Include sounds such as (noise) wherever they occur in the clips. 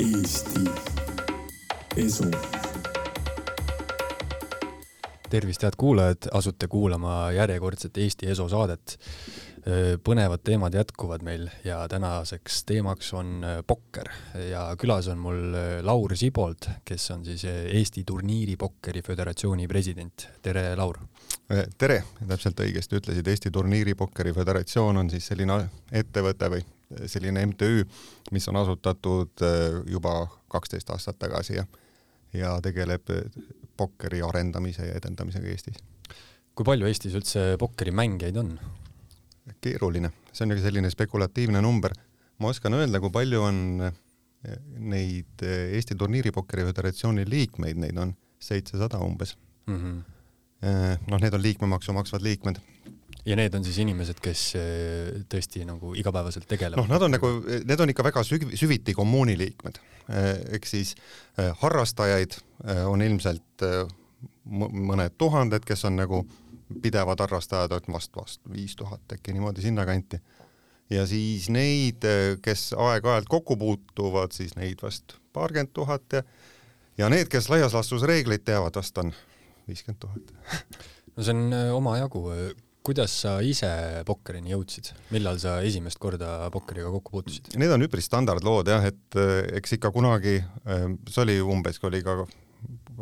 Eesti Esu. tervist, head kuulajad, asute kuulama järjekordset Eesti Esu saadet. Põnevad teemad jätkuvad meil ja tänaseks teemaks on pokker ja külas on mul Laur Sibold, kes on siis Eesti Turniiripokkeri Föderatsiooni president. tere, Laur! tere, täpselt õigesti ütlesid, Eesti Turniiripokkeri Föderatsioon on siis selline ettevõte või selline MTÜ, mis on asutatud juba kaksteist aastat tagasi ja ja tegeleb pokkeri arendamise ja edendamisega Eestis. kui palju Eestis üldse pokkerimängijaid on? Keeruline, see on ju selline spekulatiivne number. ma oskan öelda, kui palju on neid Eesti Turniiripokkeri Föderatsiooni liikmeid, neid on seitsesada umbes mm. -hmm. noh, need on liikmemaksu maksvad liikmed ja need on siis inimesed, kes tõesti nagu igapäevaselt tegelevad? noh, nad on nagu, need on ikka väga süv-, süviti kommuuni liikmed. ehk siis harrastajaid on ilmselt mõned tuhanded, kes on nagu pidevad harrastajad, et vast, vast viis tuhat äkki niimoodi sinnakanti. ja siis neid, kes aeg-ajalt kokku puutuvad, siis neid vast paarkümmend tuhat ja ja need, kes laias laastus reegleid teavad, vast on viiskümmend tuhat. no see on omajagu. kuidas sa ise pokkerini jõudsid, millal sa esimest korda pokkeriga kokku puutusid? Need on üpris standardlood jah, et eks ikka kunagi, see oli umbes, oli ka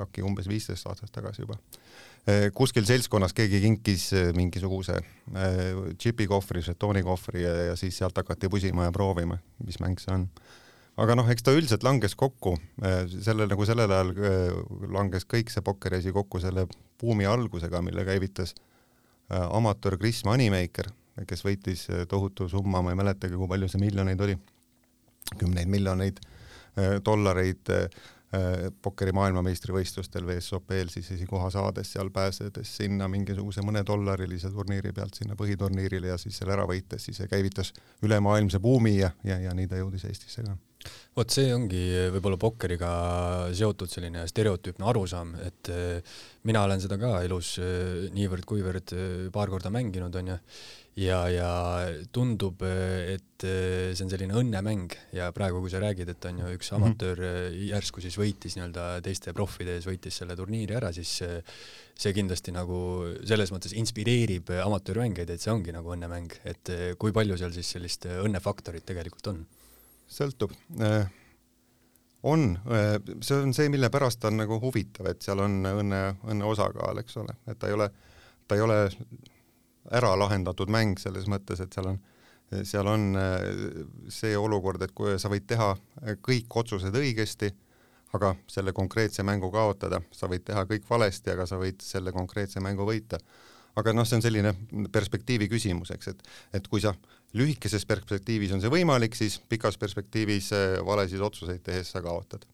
äkki umbes viisteist aastat tagasi juba kuskil seltskonnas keegi kinkis mingisuguse džipikohvri, žetoonikohvri ja, ja siis sealt hakati pusima ja proovima, mis mäng see on. aga noh, eks ta üldiselt langes kokku, selle nagu sellel ajal langes kõik see pokkeriasi kokku selle buumi algusega, mille käivitas amatöör Chris Moneymaker, kes võitis tohutu summa, ma ei mäletagi, kui palju see miljoneid oli, kümneid miljoneid dollareid pokkeri maailmameistrivõistlustel WSOP-l siis esikoha saades seal pääsedes sinna mingisuguse mõnedollarilise turniiri pealt sinna põhiturniirile ja siis selle ära võites, siis see käivitas ülemaailmse buumi ja, ja, ja nii ta jõudis Eestisse ka. Vot see ongi võib-olla pokkeriga seotud selline stereotüüpne arusaam, et mina olen seda ka elus niivõrd-kuivõrd paar korda mänginud, on ju, ja, ja tundub, et see on selline õnnemäng ja praegu, kui sa räägid, et on ju üks mhm. amatöör järsku siis võitis nii-öelda teiste proffide ees, võitis selle turniiri ära, siis see kindlasti nagu selles mõttes inspireerib amatöörmängijaid, et see ongi nagu õnnemäng, et kui palju seal siis sellist õnnefaktorit tegelikult on? sõltub on, see on see, mille pärast ta on nagu huvitav, et seal on õnne, õnne osakaal, eks ole, et ta ei ole, ta ei ole ära lahendatud mäng selles mõttes, et seal on, seal on äh, see olukord, et kui sa võid teha kõik otsused õigesti, aga selle konkreetse mängu kaotada, sa võid teha kõik valesti, aga sa võid selle konkreetse mängu võita. aga noh, see on selline perspektiivi küsimus, eks, et et kui sa lühikeses perspektiivis on see võimalik, siis pikas perspektiivis äh, valesid otsuseid tehes sa kaotad.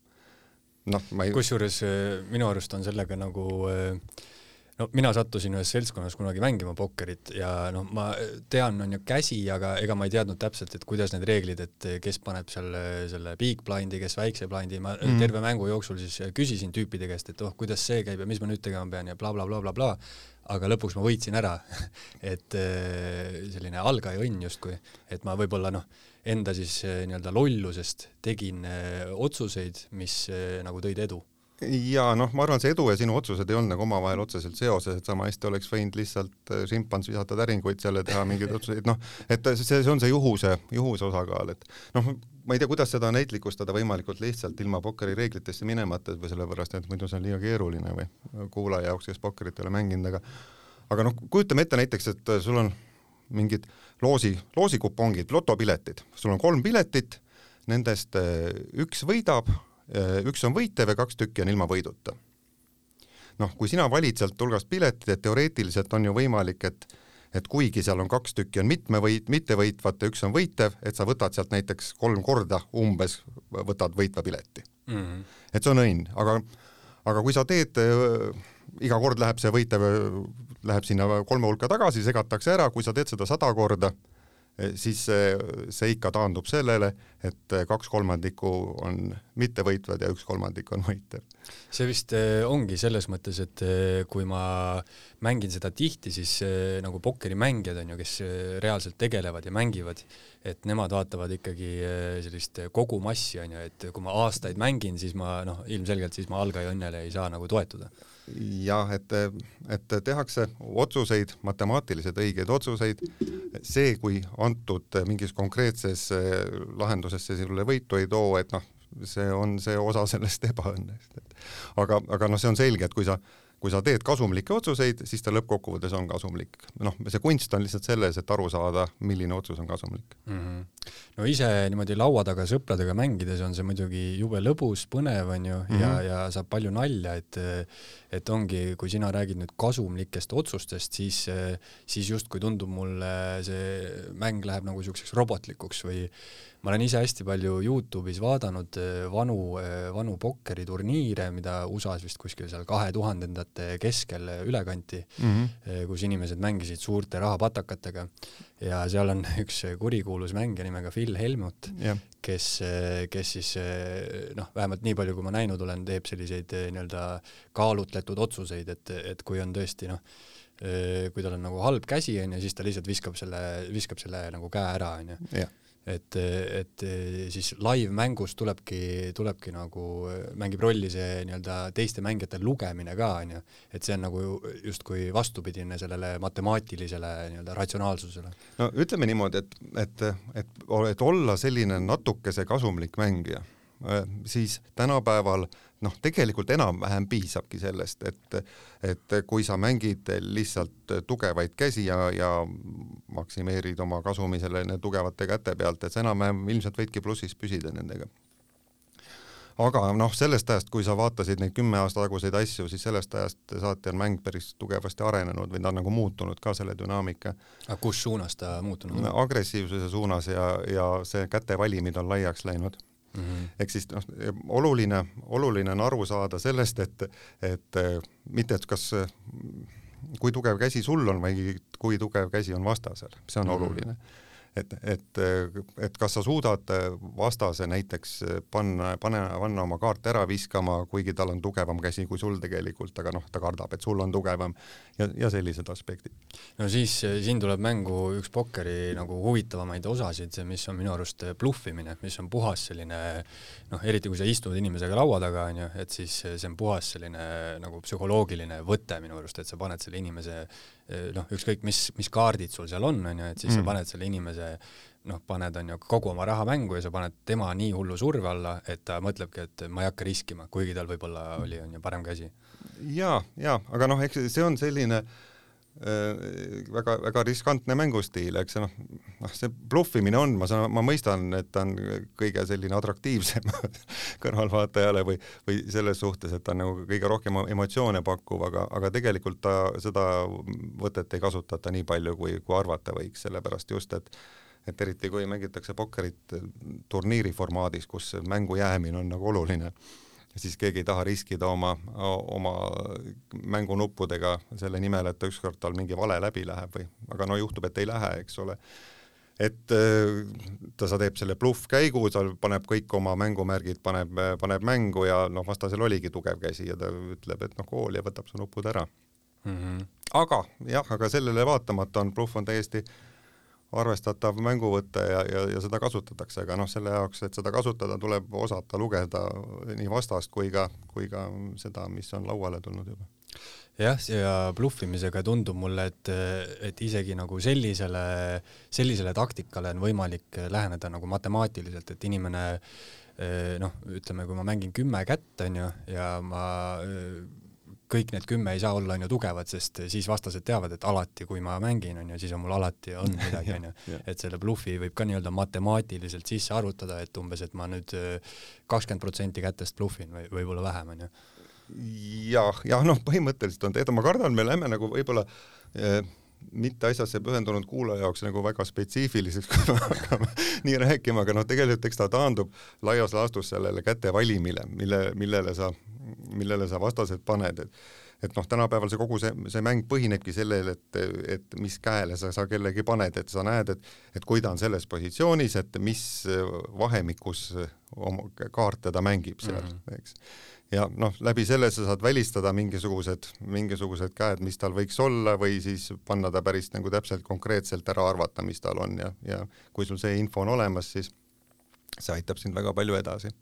noh, ma ei kusjuures äh, minu arust on sellega nagu äh, no mina sattusin ühes seltskonnas kunagi mängima pokkerit ja noh, ma tean, on ju käsi, aga ega ma ei teadnud täpselt, et kuidas need reeglid, et kes paneb seal selle big blind'i, kes väikse blind'i, ma mm. terve mängu jooksul siis küsisin tüüpide käest, et oh, kuidas see käib ja mis ma nüüd tegema pean ja blablabla bla, bla, bla, aga lõpuks ma võitsin ära. (laughs) Et äh, selline algaja õnn justkui, et ma võib-olla noh, enda siis nii-öelda lollusest tegin otsuseid, mis nagu tõid edu jaa, noh, ma arvan, see edu ja sinu otsused ei olnud nagu omavahel otseselt seoses, et sama hästi oleks võinud lihtsalt äh, šimpans visata täringuid seal ja teha mingeid otsuseid, noh, et see, see on see juhuse, juhuse osakaal, et noh, ma ei tea, kuidas seda näitlikustada võimalikult lihtsalt ilma pokkeri reeglitesse minemata või sellepärast, et muidu see on liiga keeruline või kuulaja jaoks, kes pokkerit ei ole mänginud, aga aga noh, kujutame ette näiteks, et sul on mingid loosi, loosikupongid, lotopiletid, sul on kolm piletit, nendest äh, üks võidab Äh, üks on võitev ja kaks tükki on ilma võiduta. noh, kui sina valid sealt hulgast piletid, et teoreetiliselt on ju võimalik, et et kuigi seal on kaks tükki on mitme võit, mittevõitvat ja üks on võitev, et sa võtad sealt näiteks kolm korda umbes, võtad võitva pileti mm. -hmm. et see on õnn, aga aga kui sa teed äh,, iga kord läheb see võitev, läheb sinna kolme hulka tagasi, segatakse ära, kui sa teed seda sada korda, siis see, see ikka taandub sellele, et kaks kolmandikku on mittevõitvad ja üks kolmandik on võitev. see vist eh, ongi selles mõttes, et eh, kui ma mängin seda tihti, siis eh, nagu pokkerimängijad on ju, kes reaalselt tegelevad ja mängivad, et nemad vaatavad ikkagi sellist kogumassi on ju, et kui ma aastaid mängin, siis ma noh, ilmselgelt siis ma algaja õnnele ei saa nagu toetuda jah, et, et tehakse otsuseid, matemaatiliselt õigeid otsuseid, see, kui antud mingis konkreetses eh, lahenduses see sulle võitu ei too, et noh, see on see osa sellest ebaõnnest, et aga, aga noh, see on selge, et kui sa kui sa teed kasumlikke otsuseid, siis ta lõppkokkuvõttes on kasumlik. noh, see kunst on lihtsalt selles, et aru saada, milline otsus on kasumlik mm. -hmm. no ise niimoodi laua taga sõpradega mängides on see muidugi jube lõbus, põnev on ju mm, -hmm. ja, ja saab palju nalja, et et ongi, kui sina räägid nüüd kasumlikest otsustest, siis, siis justkui tundub mulle see mäng läheb nagu niisuguseks robotlikuks või ma olen ise hästi palju Youtube'is vaadanud äh, vanu, äh, vanu pokkeriturniire, mida USA-s vist kuskil seal kahe tuhandendate keskel üle kanti mm, -hmm. kus inimesed mängisid suurte rahapatakatega ja seal on (laughs) üks kurikuulus mängija nimega Phil Helmut yeah., kes, kes siis noh, vähemalt nii palju, kui ma näinud olen, teeb selliseid nii-öelda kaalutletud otsuseid, et, et kui on tõesti noh, kui tal on nagu halb käsi, on ju, siis ta lihtsalt viskab selle, viskab selle nagu käe ära, on ju et, et siis live-mängus tulebki, tulebki nagu, mängib rolli see nii-öelda teiste mängijate lugemine ka, on ju. et see on nagu justkui vastupidine sellele matemaatilisele nii-öelda ratsionaalsusele. no ütleme niimoodi, et, et, et, et olla selline natukese kasumlik mängija, siis tänapäeval äh, noh, tegelikult enam-vähem piisabki sellest, et et kui sa mängid lihtsalt tugevaid käsi ja, ja maksimeerid oma kasumi selle tugevate käte pealt, et sa enam-vähem ilmselt võidki plussis püsida nendega. aga noh, sellest ajast, kui sa vaatasid neid kümme aasta taguseid asju, siis sellest ajast saati on mäng päris tugevasti arenenud või ta on nagu muutunud ka selle dünaamika. aga kus suunas ta muutunud on? agressiivsuse suunas ja, ja see käte valimid on laiaks läinud Mm -hmm. ehk siis noh, oluline, oluline on aru saada sellest, et, et mitte, et kas, kui tugev käsi sul on või kui tugev käsi on vastasel, see on mm -hmm. oluline et, et, et kas sa suudad vastase näiteks panna, pane, panna oma kaarte ära viskama, kuigi tal on tugevam käsi kui sul tegelikult, aga noh, ta kardab, et sul on tugevam ja, ja sellised aspektid. no siis siin tuleb mängu üks pokkeri nagu huvitavamaid osasid, mis on minu arust bluffimine, mis on puhas selline noh, eriti kui sa istud inimesega laua taga, on ju, et siis see on puhas selline nagu psühholoogiline võte minu arust, et sa paned selle inimese noh, ükskõik mis, mis kaardid sul seal on, on ju, et siis mm. sa paned selle inimese noh, paned on ju kogu oma raha mängu ja sa paned tema nii hullu surve alla, et ta mõtlebki, et ma ei hakka riskima, kuigi tal võib-olla oli, on ju, parem käsi. ja, ja aga noh, eks see on selline äh, väga-väga äh, riskantne mängustiil, eks noh, noh see bluffimine on, ma saan, ma mõistan, et ta on kõige selline atraktiivsem (laughs) kõrvalvaatajale või, või selles suhtes, et ta on nagu kõige rohkem emotsioone pakkuv, aga, aga tegelikult ta seda võtet ei kasutata nii palju, kui, kui arvata võiks, sellepärast just, et et eriti kui mängitakse pokkerit turniiri formaadis, kus mängu jäämine on nagu oluline siis keegi ei taha riskida oma, oma mängunuppudega selle nimel, et ükskord tal mingi vale läbi läheb või, aga no juhtub, et ei lähe, eks ole. et äh, ta, sa teeb selle bluffkäigu, ta paneb kõik oma mängumärgid, paneb, paneb mängu ja noh, vastasel oligi tugev käsi ja ta ütleb, et noh, kool ja võtab su nupud ära mm. -hmm. aga jah, aga sellele vaatamata on bluff on täiesti äh, arvestatav mänguvõte ja, ja, ja seda kasutatakse, aga noh, selle jaoks, et seda kasutada, tuleb osata lugeda nii vastast kui ka, kui ka seda, mis on lauale tulnud juba. jah, ja bluffimisega tundub mulle, et, et isegi nagu sellisele, sellisele taktikale on võimalik läheneda nagu matemaatiliselt, et inimene noh, ütleme, kui ma mängin kümme kätt, on ju, ja ma kõik need kümme ei saa olla on ju tugevad, sest siis vastased teavad, et alati, kui ma mängin, on ju, siis on mul alati on (laughs) midagi, on ju. et selle blufi võib ka nii-öelda matemaatiliselt sisse arvutada, et umbes, et ma nüüd äh, kakskümmend protsenti kätest bluffin või võib-olla vähem, on ju. jah, jah, noh, põhimõtteliselt on teada, ma kardan, me läheme nagu võib-olla eh, mitte asjasse pühendunud kuulaja jaoks nagu väga spetsiifiliseks, (laughs) kui me hakkame nii rääkima, aga noh, tegelikult eks ta taandub laias laastus sellele käte valimile, mille, millele sa millele sa vastased paned, et et noh, tänapäeval see kogu see, see mäng põhinebki sellel, et, et mis käele sa, sa kellegi paned, et sa näed, et et kui ta on selles positsioonis, et mis vahemikus oma kaarte ta mängib seal mm, -hmm. eks. Ja noh, läbi selle sa saad välistada mingisugused, mingisugused käed, mis tal võiks olla, või siis panna ta päris nagu täpselt konkreetselt ära arvata, mis tal on ja, ja kui sul see info on olemas, siis see aitab sind väga palju edasi.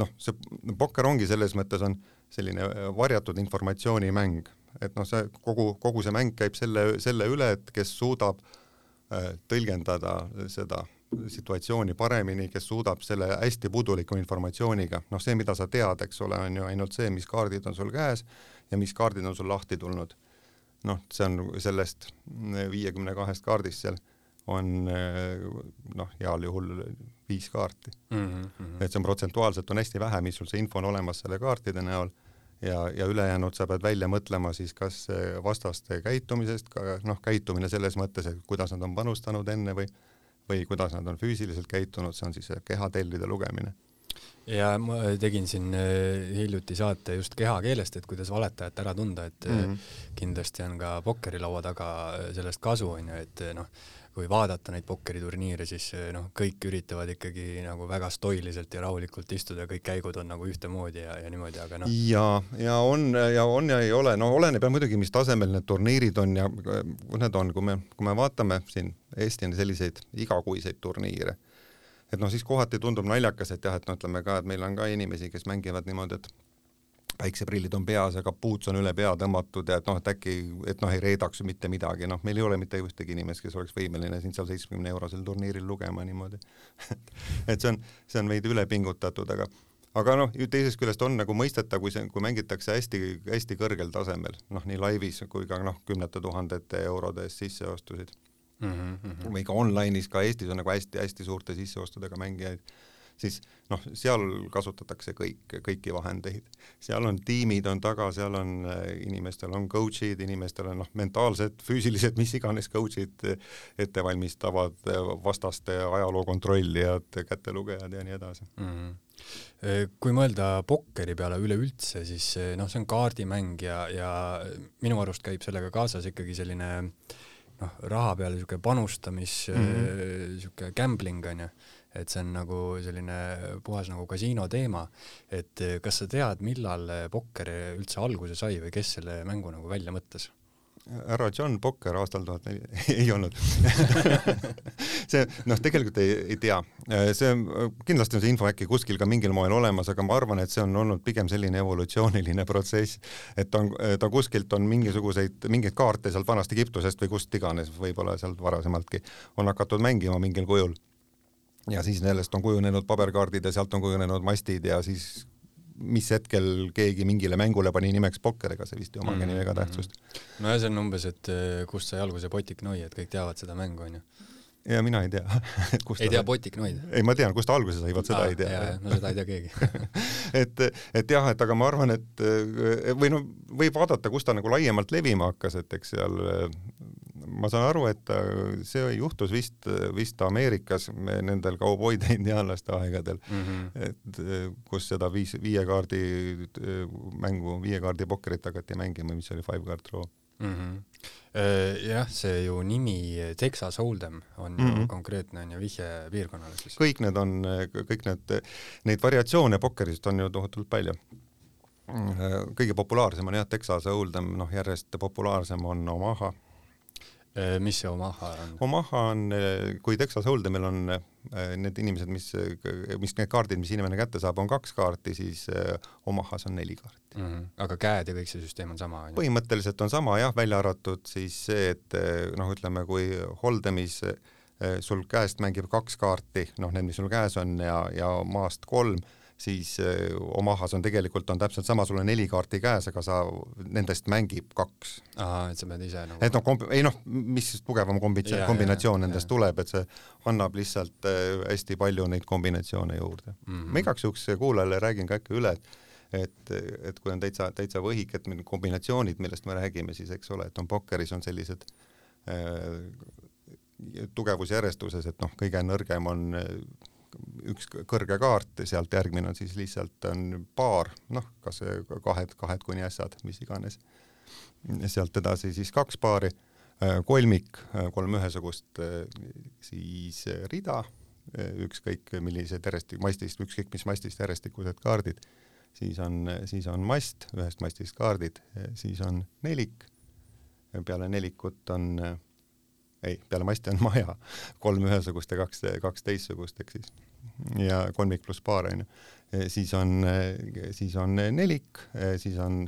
noh, see pokker ongi selles mõttes on selline äh, varjatud informatsioonimäng, et noh, see kogu, kogu see mäng käib selle, selle üle, et kes suudab äh, tõlgendada seda situatsiooni paremini, kes suudab selle hästi puuduliku informatsiooniga, noh see, mida sa tead, eks ole, on ju ainult see, mis kaardid on sul käes ja mis kaardid on sul lahti tulnud. noh, see on sellest viiekümne kahest kaardist seal on noh, heal juhul viis kaarti mm. -hmm. et see on protsentuaalselt on hästi vähe, mis sul see info on olemas selle kaartide näol ja, ja ülejäänud sa pead välja mõtlema siis kas vastaste käitumisest, noh, käitumine selles mõttes, et kuidas nad on panustanud enne või või kuidas nad on füüsiliselt käitunud, see on siis kehatellide lugemine. ja ma tegin siin äh, hiljuti saate just kehakeelest, et kuidas valetajat ära tunda, et mm -hmm. kindlasti on ka pokkerilaua taga äh, sellest kasu, on ju, et noh, kui vaadata neid pokkeriturniire, siis eh, noh, kõik üritavad ikkagi nagu väga stoiliselt ja rahulikult istuda kõik käigud on nagu ühtemoodi ja, ja niimoodi, aga noh. ja, ja on ja on ja ei ole, no oleneb jah muidugi, mis tasemel need turniirid on ja kus need on, kui me, kui me vaatame siin Eesti on selliseid igakuiseid turniire, et noh, siis kohati tundub naljakas, et jah, et no ütleme ka, et meil on ka inimesi, kes mängivad niimoodi, et päikseprillid on peas ja kapuuts on üle pea tõmmatud ja et noh, et äkki, et noh, ei reedaks mitte midagi, noh, meil ei ole mitte ühtegi inimest, kes oleks võimeline sind seal seitsmekümne eurosel turniiril lugema niimoodi (laughs) et see on, see on veidi üle pingutatud, aga aga noh, teisest küljest on nagu mõistetav, kui see, kui mängitakse hästi-hästi kõrgel tasemel, noh, nii laivis kui ka noh, kümnete tuhandete eurode eest sisseostusid mm. -hmm. või ka online'is, ka Eestis on nagu hästi-hästi suurte sisseostudega mängijaid siis noh, seal kasutatakse kõik, kõiki vahendeid. seal on tiimid on taga, seal on äh, inimestel on coach'id, inimestel on noh, mentaalsed, füüsilised, mis iganes coach'id ette valmistavad, äh, vastaste ajaloo kontrollijad, kätelugejad ja nii edasi mm. -hmm kui mõelda pokkeri peale üleüldse, siis noh, see on kaardimäng ja, ja minu arust käib sellega kaasas ikkagi selline noh, raha peale niisugune panustamis mm, niisugune -hmm. gambling on ju et see on nagu selline puhas nagu kasiino teema, et eh, kas sa tead, millal pokker üldse alguse sai või kes selle mängu nagu välja mõtles? härra John Pokker aastal tuhat neli, (laughs) ei olnud. (laughs) See noh, tegelikult ei, ei tea, see kindlasti on see info äkki kuskil ka mingil moel olemas, aga ma arvan, et see on olnud pigem selline evolutsiooniline (laughs) protsess, et on, ta kuskilt on mingisuguseid, mingeid kaarte sealt vanast Egiptusest või kust iganes, võib-olla sealt varasemaltki, on hakatud mängima mingil kujul ja siis nendest on kujunenud paberkaardid ja sealt on kujunenud mastid ja siis mis hetkel keegi mingile mängule pani nimeks pokker, ega see vist ei omagi mm -hmm. nii väga tähtsust. no ja see on umbes, et eh, kust sai alguse Botiknoi, et kõik teavad seda mängu, onju ja mina ei tea (laughs) ei tea Botiknoid? ei, ma tean, kust ta alguse sai, vot seda Aa, ei tea. no seda ei tea keegi (laughs) et, et jah, et aga ma arvan, et eh, või no võib vaadata, kus ta nagu laiemalt levima hakkas, et eks seal ma saan aru, et see juhtus vist, vist Ameerikas nendel kauboide indiaanlaste aegadel mm, -hmm. et kus seda viis, viie kaardi mängu, viie kaardi pokkerit hakati mängima, mis oli Five Card Draw mm. -hmm jah, see ju nimi Texas Hold'em on ju mm -hmm. konkreetne on ju vihje piirkonnale siis. kõik need on, kõik need, neid variatsioone pokkerist on ju tohutult palju. kõige populaarsem on jah, Texas Hold'em, noh järjest populaarsem on Omaha Äh, mis see Omaha on? Omaha on, äh, kui Texas Hold'emil on äh, need inimesed, mis, mis need kaardid, mis inimene kätte saab, on kaks kaarti, siis Omahas on neli kaarti mm. -hmm. aga käed ja kõik see süsteem on sama? põhimõtteliselt on sama jah, välja arvatud siis see, et noh, ütleme kui Holdemis sul käest mängib kaks kaarti, noh, need, mis sul käes on ja, ja maast kolm siis eh, Omahas on tegelikult on täpselt sama, sul on neli kaarti käes, aga sa nendest mängib kaks. et sa pead ise nagu et noh, komb-, ei noh, mis tugevam kombitsioon, kombinatsioon ja, nendest ja. tuleb, et see annab lihtsalt äh, hästi palju neid kombinatsioone juurde mm. -hmm. ma igaks juhuks kuulajale räägin ka ikka üle, et et, et kui on täitsa, täitsa võhik, et need kombinatsioonid, millest me räägime, siis eks ole, et on pokkeris on sellised äh, tugevusjärjestuses, et noh, kõige nõrgem on üks kõrge kaart, sealt järgmine on siis lihtsalt on paar, noh, kas kahed, kahed kuni ässad, mis iganes. sealt edasi siis kaks paari, kolmik, kolm ühesugust, siis rida, ükskõik millised järjestik-, mastist, ükskõik mis mastist järjestikused kaardid, siis on, siis on mast, ühest mastist kaardid, siis on nelik, peale nelikut on ei, peale masti on (laughs) maja, kolm ühesugust ja kaks, kaks teistsugust, ehk siis. Ja kolmik pluss paar onju. siis on, siis on nelik, siis on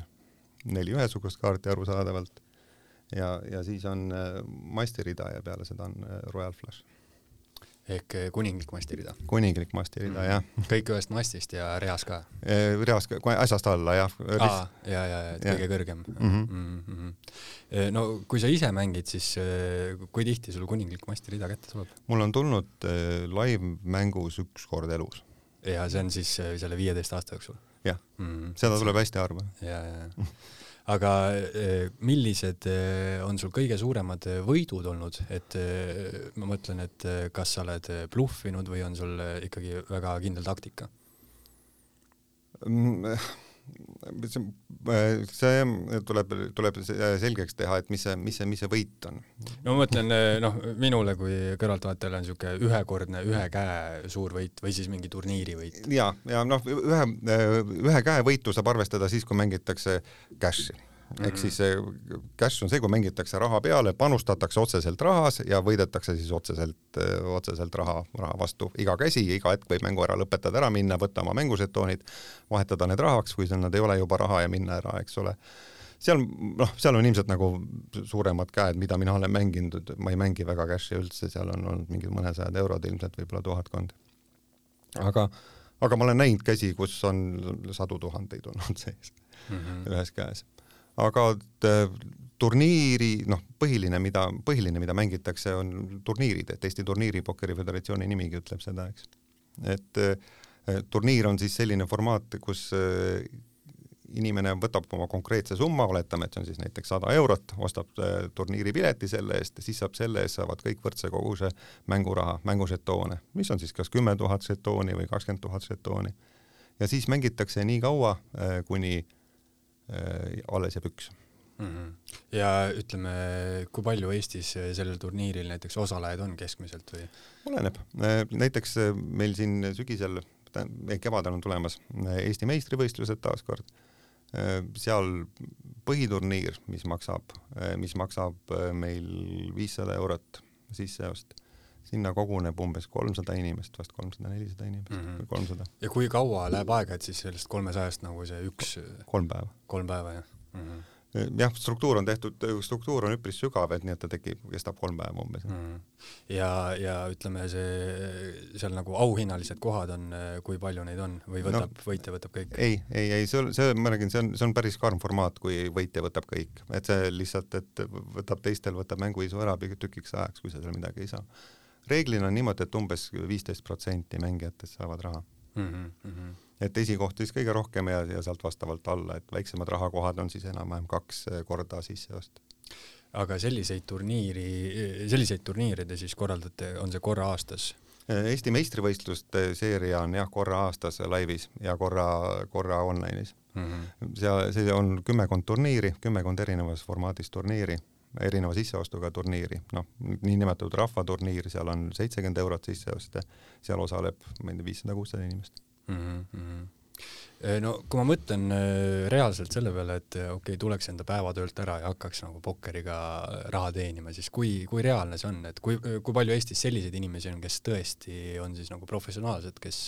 neli ühesugust kaarti arusaadavalt. Ja, ja siis on mastirida ja peale seda on Royal Flush ehk eh, kuninglik mastirida. kuninglik mastirida mm., jah. kõik ühest mastist ja reas ka? Eh, reas ka, äsast alla jah. aa, ja, ja, ja, et kõige kõrgem mm. -hmm. Mm -hmm. no kui sa ise mängid, siis kui tihti sul kuninglik mastirida kätte tuleb? mul on tulnud äh, live-mängus üks kord elus. ja see on siis selle viieteist aasta jooksul? jah mm, -hmm. seda tuleb hästi harva. ja, ja, ja (laughs) aga eh, millised eh, on sul kõige suuremad eh, võidud olnud, et ma mõtlen, et kas sa oled bluffinud või on sul ikkagi väga kindel taktika? Mm, see tuleb, tuleb selgeks teha, et mis see, mis see, mis see võit on. no ma mõtlen, noh, minule kui kõrvaltvaatajale on niisugune ühekordne ühe käe suur võit või siis mingi turniiri võit. ja, ja noh, ühe, ühe käe võitu saab arvestada siis, kui mängitakse cash'i ehk mhm. siis cash on see, kui mängitakse raha peale, panustatakse otseselt rahas ja võidetakse siis otseselt, otseselt raha, raha vastu iga käsi, iga hetk võib mängu ära lõpetada, ära minna, võtta oma mängužetoonid, vahetada need rahaks, kui nad ei ole juba raha ja minna ära, eks ole. seal noh, seal on ilmselt nagu suuremad käed, mida mina olen mänginud, ma ei mängi väga cash'i üldse, seal on olnud mingid mõnesajad eurod ilmselt, võib-olla tuhatkond. aga, aga ma olen näinud käsi, kus on sadu tuhandeid olnud sees mm -hmm. ühes käes aga äh, turniiri, noh, põhiline, mida, põhiline, mida mängitakse, on turniirid, et Eesti Turniiri Pokkeri Föderatsiooni nimigi ütleb seda, eks. et äh, turniir on siis selline formaat, kus äh, inimene võtab oma konkreetse summa, oletame, et see on siis näiteks sada eurot, ostab turniiripileti selle eest, siis saab selle eest, saavad kõik võrdse koguse mänguraha, mängužetoone, mis on siis kas kümme tuhat žetooni või kakskümmend tuhat žetooni. ja siis mängitakse nii kaua, kuni Äh, alles jääb üks mm. -hmm. ja ütleme, kui palju Eestis sellel turniiril näiteks osalejaid on keskmiselt või? oleneb, äh, näiteks äh, meil siin sügisel, kevadel on tulemas Eesti meistrivõistlused taaskord, seal põhiturniir, mis maksab, mis maksab meil viissada eurot sisseost sinna koguneb umbes kolmsada inimest, vast kolmsada, nelisada inimest mm -hmm. või kolmsada. ja kui kaua läheb aega, et siis sellest kolmesajast nagu see üks kolm päeva. kolm päeva, jah mm -hmm.? jah, struktuur on tehtud, struktuur on üpris sügav, et nii et ta tekib, kestab kolm päeva umbes mm. -hmm. ja, ja ütleme, see seal nagu auhinnalised kohad on, kui palju neid on või võtab no,, võitja võtab kõik? ei, ei, ei, see, see, ma räägin, see on, see on päris karm formaat, kui võitja võtab kõik, et see lihtsalt, et võtab teistel, võtab mänguisu ära tükiks ajaks, kui sa seal midagi ei saa reeglina on niimoodi, et umbes viisteist protsenti mängijatest saavad raha mm. -hmm. et esikoht siis kõige rohkem ja, ja sealt vastavalt alla, et väiksemad rahakohad on siis enam-vähem kaks korda sisseost. aga selliseid turniiri, selliseid turniire te siis korraldate, on see korra aastas? Eesti meistrivõistluste seeria on jah, korra aastas laivis ja korra, korra online'is mm. -hmm. seal, see on kümmekond turniiri, kümmekond erinevas formaadis turniiri erineva sisseostuga turniiri, noh, niinimetatud rahvaturniir, seal on seitsekümmend eurot sisseost ja seal osaleb, ma ei tea, viissada, kuussada inimest mm. -hmm no kui ma mõtlen äh, reaalselt selle peale, et okei okay,, tuleks enda päevatöölt ära ja hakkaks nagu pokkeriga raha teenima, siis kui, kui reaalne see on, et kui, kui palju Eestis selliseid inimesi on, kes tõesti on siis nagu professionaalsed, kes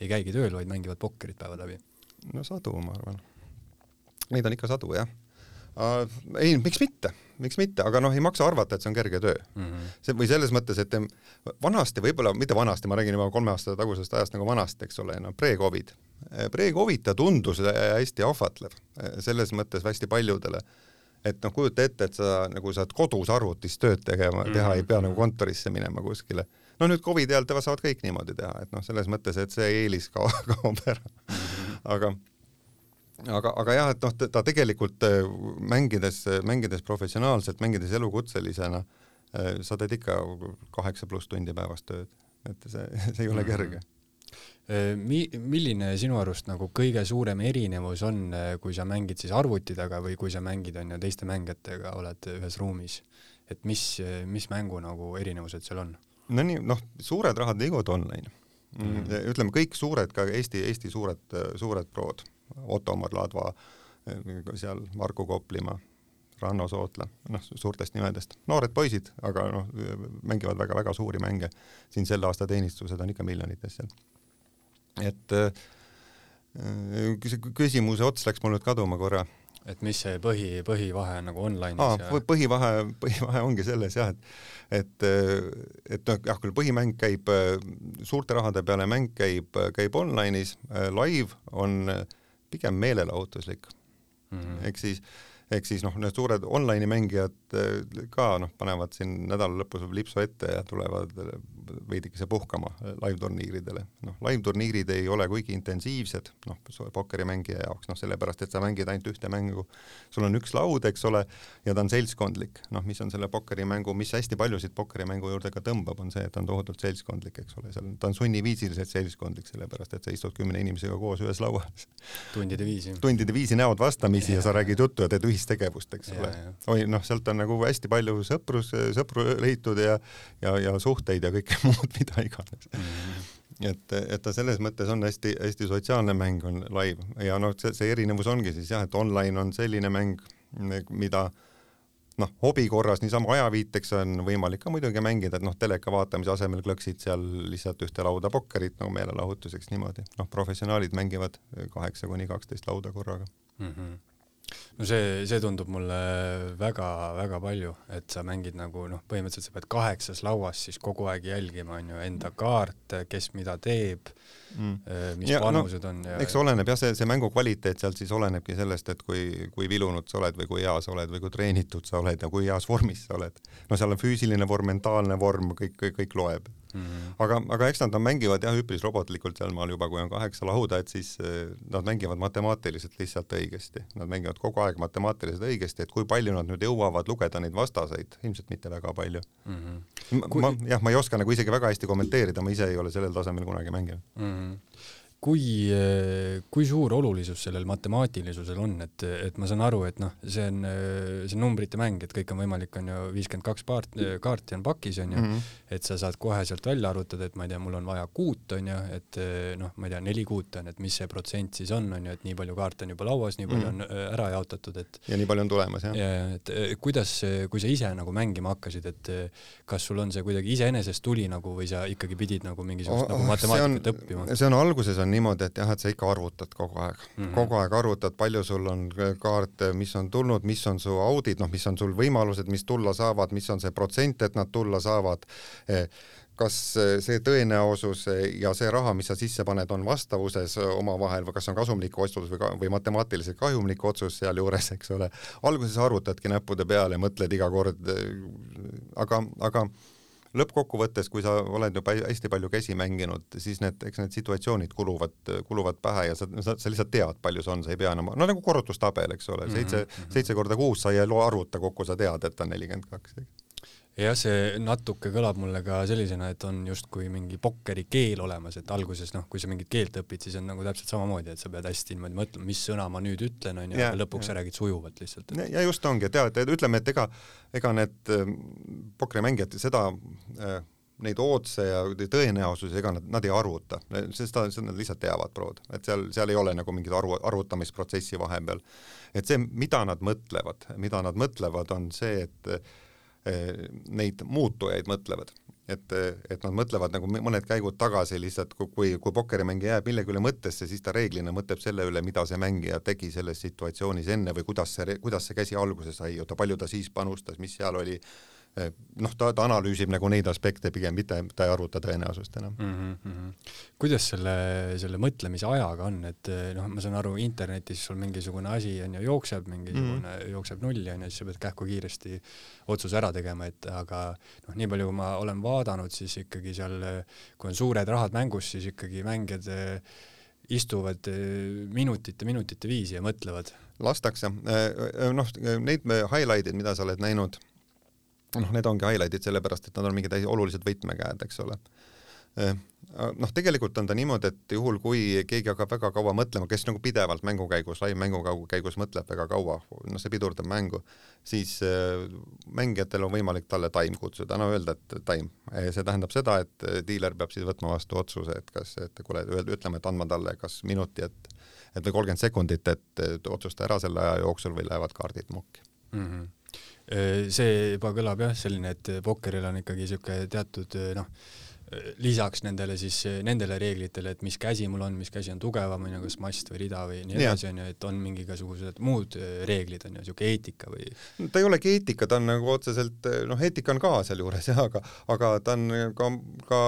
ei käigi tööl, vaid mängivad pokkerit päevad läbi? no sadu, ma arvan. Neid on ikka sadu, jah. Ei, miks mitte miks mitte, aga noh, ei maksa arvata, et see on kerge töö mm. -hmm. see või selles mõttes, et vanasti võib-olla, mitte vanasti, ma räägin juba kolme aasta tagusest ajast nagu vanasti, eks ole, no pre-Covid. Pre-Covid ta tundus hästi ahvatlev, selles mõttes hästi paljudele et noh, kujuta ette, et sa nagu saad kodus arvutis tööd tegema, teha mm -hmm. ei pea nagu kontorisse minema kuskile. no nüüd Covidi ajal saavad kõik niimoodi teha, et noh, selles mõttes, et see eelis (laughs) kaob, ära. -hmm. aga aga, aga jah, et noh, ta tegelikult äh, mängides, mängides professionaalselt, mängides elukutselisena, äh, sa teed ikka kaheksa pluss tundi päevas tööd, et see, (laughs) see ei ole kerge Mi-, milline sinu arust nagu kõige suurem erinevus on, kui sa mängid siis arvuti taga või kui sa mängid, on ju, teiste mängijatega, oled ühes ruumis? et mis, mis mängu nagu erinevused seal on? no nii, noh, suured rahad liiguvad online mm. -hmm. ütleme, kõik suured, ka Eesti, Eesti suured, suured prood, Otto Marladva, seal Marku Koplimaa, Ranno Sootla, noh, suurtest nimedest, noored poisid, aga noh, mängivad väga-väga suuri mänge. siin selle aasta teenistused on ikka miljonites seal. et äh, küsimuse ots läks mul nüüd kaduma korra. et mis see põhi, põhivahe nagu online'is Aa, ja? põhivahe, põhivahe ongi selles jah, et et, et noh, jah, küll põhimäng käib suurte rahade peale, mäng käib, käib online'is, live on pigem meelelahutuslik. Mm -hmm.. ehk siis ehk siis noh, need suured online'i mängijad eh, ka noh, panevad siin nädala lõpus lipsu ette ja tulevad veidikese puhkama live-turniiridele. noh, live-turniirid ei ole kuigi intensiivsed, noh, pokkerimängija jaoks, noh, sellepärast et sa mängid ainult ühte mängu. sul on üks laud, eks ole, ja ta on seltskondlik, noh, mis on selle pokkerimängu, mis hästi paljusid pokkerimängu juurde ka tõmbab, on see, et ta on tohutult seltskondlik, eks ole, seal ta on sunniviisiliselt seltskondlik, sellepärast et sa istud kümne inimesega koos ühes lauas. tundide viisi. tundide viisi näod vastamisi ja, ja sa räägid juttu ja teed ühistegevust, eks ja, ole. oi, noh, sealt on nagu hästi palju sõprus, sõpru leitud ja ja, ja suhteid ja kõike (laughs) muud, mida iganes mm. -hmm. et, et ta selles mõttes on hästi-hästi sotsiaalne mäng on live ja noh, see, see erinevus ongi siis jah, et online on selline mäng, mida noh, hobi korras niisama ajaviiteks on võimalik ka muidugi mängida, et noh, teleka vaatamise asemel klõksid seal lihtsalt ühte lauda pokkerit nagu meelelahutuseks niimoodi. noh, professionaalid mängivad kaheksa kuni kaksteist lauda korraga mm. -hmm no see, see tundub mulle väga-väga palju, et sa mängid nagu noh, põhimõtteliselt sa pead kaheksas lauas siis kogu aeg jälgima, on ju, enda kaarte, kes mida teeb mm., äh, mis ja, panused no, on ja eks oleneb jah, see, see mängu kvaliteet sealt siis olenebki sellest, et kui, kui vilunud sa oled või kui hea sa oled või kui treenitud sa oled ja kui heas vormis sa oled. no seal on füüsiline vorm, mentaalne vorm, kõik, kõik, kõik loeb Mm -hmm. aga, aga eks nad, nad mängivad jah, üpris robotlikult sealmaal juba, kui on kaheksa lauda, et siis eh, nad mängivad matemaatiliselt lihtsalt õigesti. Nad mängivad kogu aeg matemaatiliselt õigesti, et kui palju nad nüüd jõuavad lugeda neid vastaseid, ilmselt mitte väga palju mm. -hmm. Kui... ma, jah, ma ei oska nagu isegi väga hästi kommenteerida, ma ise ei ole sellel tasemel kunagi mänginud mm. -hmm kui, kui suur olulisus sellel matemaatilisusel on, et, et ma saan aru, et noh, see on, see on numbrite mäng, et kõik on võimalik, on ju, viiskümmend kaks paart, kaarti on pakis, on ju mm, -hmm. et sa saad kohe sealt välja arvutada, et ma ei tea, mul on vaja kuut, on ju, et noh, ma ei tea, neli kuut on, et mis see protsent siis on, on ju, et nii palju kaarte on juba lauas, nii palju mm -hmm. on ära jaotatud, et ja nii palju on tulemas, jah. ja, et kuidas, kui sa ise nagu mängima hakkasid, et kas sul on see kuidagi iseenesest tuli nagu või sa ikkagi pidid nagu mingisugust oh, nagu matemaatikat õppima? see on alguses on niimoodi, et jah, et sa ikka arvutad kogu aeg mm, -hmm. kogu aeg arvutad, palju sul on kaarte, mis on tulnud, mis on su audid, noh, mis on sul võimalused, mis tulla saavad, mis on see protsent, et nad tulla saavad eh, kas see tõenäosus ja see raha, mis sa sisse paned, on vastavuses omavahel või kas on kasumlik otsus või, või matemaatiliselt kahjumlik otsus sealjuures, eks ole. alguses arvutadki näppude peale, mõtled iga kord, aga, aga lõppkokkuvõttes, kui sa oled juba hästi palju käsi mänginud, siis need, eks need situatsioonid kuluvad, kuluvad pähe ja sa, sa, sa lihtsalt tead, palju see on, sa ei pea enam, no nagu korrutustabel, eks ole, seitse mm, -hmm. seitse korda kuus sa ei arvuta kokku, sa tead, et on nelikümmend kaks jah, see natuke kõlab mulle ka sellisena, et on justkui mingi pokkeri keel olemas, et alguses noh, kui sa mingit keelt õpid, siis on nagu täpselt samamoodi, et sa pead hästi niimoodi mõtlema, mis sõna ma nüüd ütlen, onju, ja lõpuks ja. sa räägid sujuvalt lihtsalt. ja just ongi, et jah, et ütleme, et ega, ega need äh, pokkerimängijad seda äh, neid ootse ja tõenäosusi, ega nad, nad ei arvuta, sest ta, nad lihtsalt teavad prood, et seal, seal ei ole nagu mingit arvu, arvutamisprotsessi vahepeal. et see, mida nad mõtlevad, mida nad mõtlevad, on see, et neid muutujaid mõtlevad. et, et nad mõtlevad nagu mõned käigud tagasi lihtsalt, kui, kui pokkerimängija jääb millegi üle mõttesse, siis ta reeglina mõtleb selle üle, mida see mängija tegi selles situatsioonis enne või kuidas see, kuidas see käsi alguse sai, oota, palju ta siis panustas, mis seal oli Eh, noh, ta, ta analüüsib nagu neid aspekte pigem, mitte ta ei arvuta tõenäosust enam mm. -hmm. kuidas selle, selle mõtlemise ajaga on, et eh, noh, ma saan aru, internetis sul mingisugune asi on ju jookseb, mingisugune mm -hmm. jookseb nulli on ju, siis sa pead kähku kiiresti otsuse ära tegema, et aga noh, nii palju kui ma olen vaadanud, siis ikkagi seal, kui on suured rahad mängus, siis ikkagi mängijad eh, istuvad minutite, minutite viisi ja mõtlevad. lastakse, noh, neid highlight'id, mida sa oled näinud noh, need ongi highlight'id sellepärast, et nad on mingid olulised võtmekäed, eks ole. noh, tegelikult on ta niimoodi, et juhul, kui keegi hakkab väga kaua mõtlema, kes nagu pidevalt mängu käigus, lai mängu käigus mõtleb väga kaua, noh, see pidurdab mängu, siis äh, mängijatel on võimalik talle time kutsuda, no öelda, et time. see tähendab seda, et diiler peab siis võtma vastu otsuse, et kas, et kuule, ütleme, et andma talle kas minuti, et et või kolmkümmend sekundit, et otsusta ära selle aja jooksul või lähevad kaardid mokki mm. -hmm. See juba kõlab jah, selline, et pokkeril on ikkagi niisugune teatud noh, lisaks nendele siis, nendele reeglitele, et mis käsi mul on, mis käsi on tugevam, on ju, kas mast või rida või nii edasi, on ju, et on mingi igasugused muud äh, reeglid, on ju, niisugune eetika või? ta ei olegi eetika, ta on nagu otseselt, noh, eetika on ka sealjuures jah, aga, aga ta on ka, ka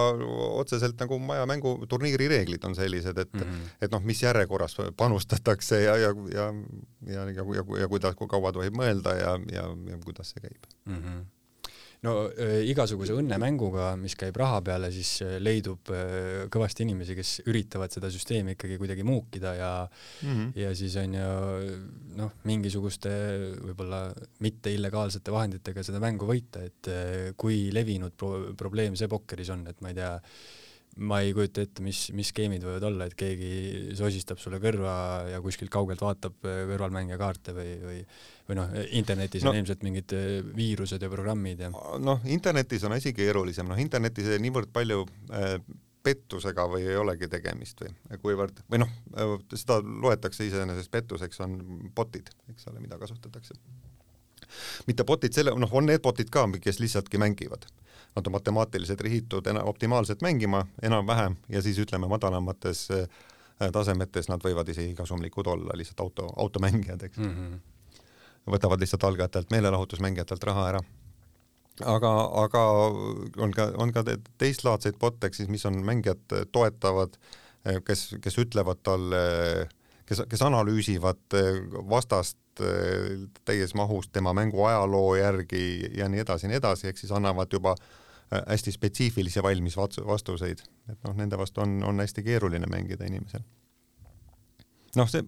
otseselt nagu maja mängu turniiri reeglid on sellised, et mm, -hmm. et noh, mis järjekorras panustatakse ja, ja, ja, ja, ja, ja, ja kuidas, kui kaua tohib mõelda ja, ja, ja kuidas see käib mm. -hmm no äh, igasuguse õnnemänguga, mis käib raha peale, siis äh, leidub äh, kõvasti inimesi, kes üritavad seda süsteemi ikkagi kuidagi muukida ja mm -hmm. ja siis on ju noh, mingisuguste võib-olla mitte illegaalsete vahenditega seda mängu võita, et kui levinud pro probleem see pokkeris on, et ma ei tea, ma ei kujuta ette, mis, mis skeemid võivad olla, et keegi sosistab sulle kõrva ja kuskilt kaugelt vaatab kõrvalmängija kaarte või, või või noh, internetis no, on ilmselt mingid äh, viirused ja programmid ja noh, internetis on asi keerulisem, noh internetis niivõrd palju äh, pettusega või ei olegi tegemist või kuivõrd, või noh, seda loetakse iseenesest pettuseks, on botid, eks ole, mida kasutatakse. mitte botid selle, noh, on need botid ka, kes lihtsaltki mängivad. Nad on matemaatiliselt rihitud optimaalselt mängima enam-vähem ja siis ütleme, madalamates äh, tasemetes nad võivad isegi kasumlikud olla, lihtsalt auto, automängijad, eks mm. -hmm võtavad lihtsalt algajatelt, meelelahutusmängijatelt raha ära. aga, aga on ka, on ka teistlaadseid bot'e, ehk siis mis on mängijad toetavad, kes, kes ütlevad talle, kes, kes analüüsivad vastast täies mahus tema mängu ajaloo järgi ja nii edasi ja nii edasi, ehk siis annavad juba hästi spetsiifilisi valmis vastuseid, et noh, nende vastu on, on hästi keeruline mängida inimesel noh, see,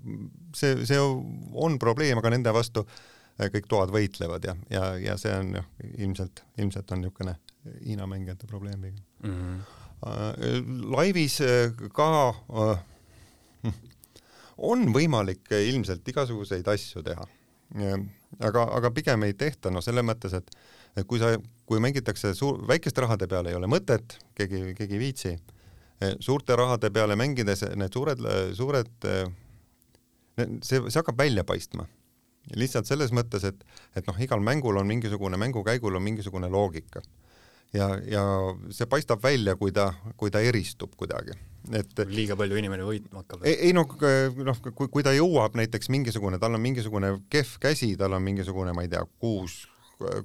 see, see on probleem, aga nende vastu äh, kõik toad võitlevad ja, ja, ja see on jah, ilmselt, ilmselt on niisugune Hiina mängijate probleem pigem mm. -hmm. laivis äh, ka (laughs) on võimalik ilmselt igasuguseid asju teha. aga, aga pigem ei tehta, noh, selles mõttes, et et kui sa, kui mängitakse suur, väikeste rahade peale ei ole mõtet, keegi, keegi ei viitsi, suurte rahade peale mängides need suured, suured see, see hakkab välja paistma. lihtsalt selles mõttes, et, et noh, igal mängul on mingisugune, mängukäigul on mingisugune loogika. ja, ja see paistab välja, kui ta, kui ta eristub kuidagi et liiga palju inimene võitma hakkab. ei, ei noh, noh, kui, kui ta jõuab näiteks mingisugune, tal on mingisugune kehv käsi, tal on mingisugune, ma ei tea, kuus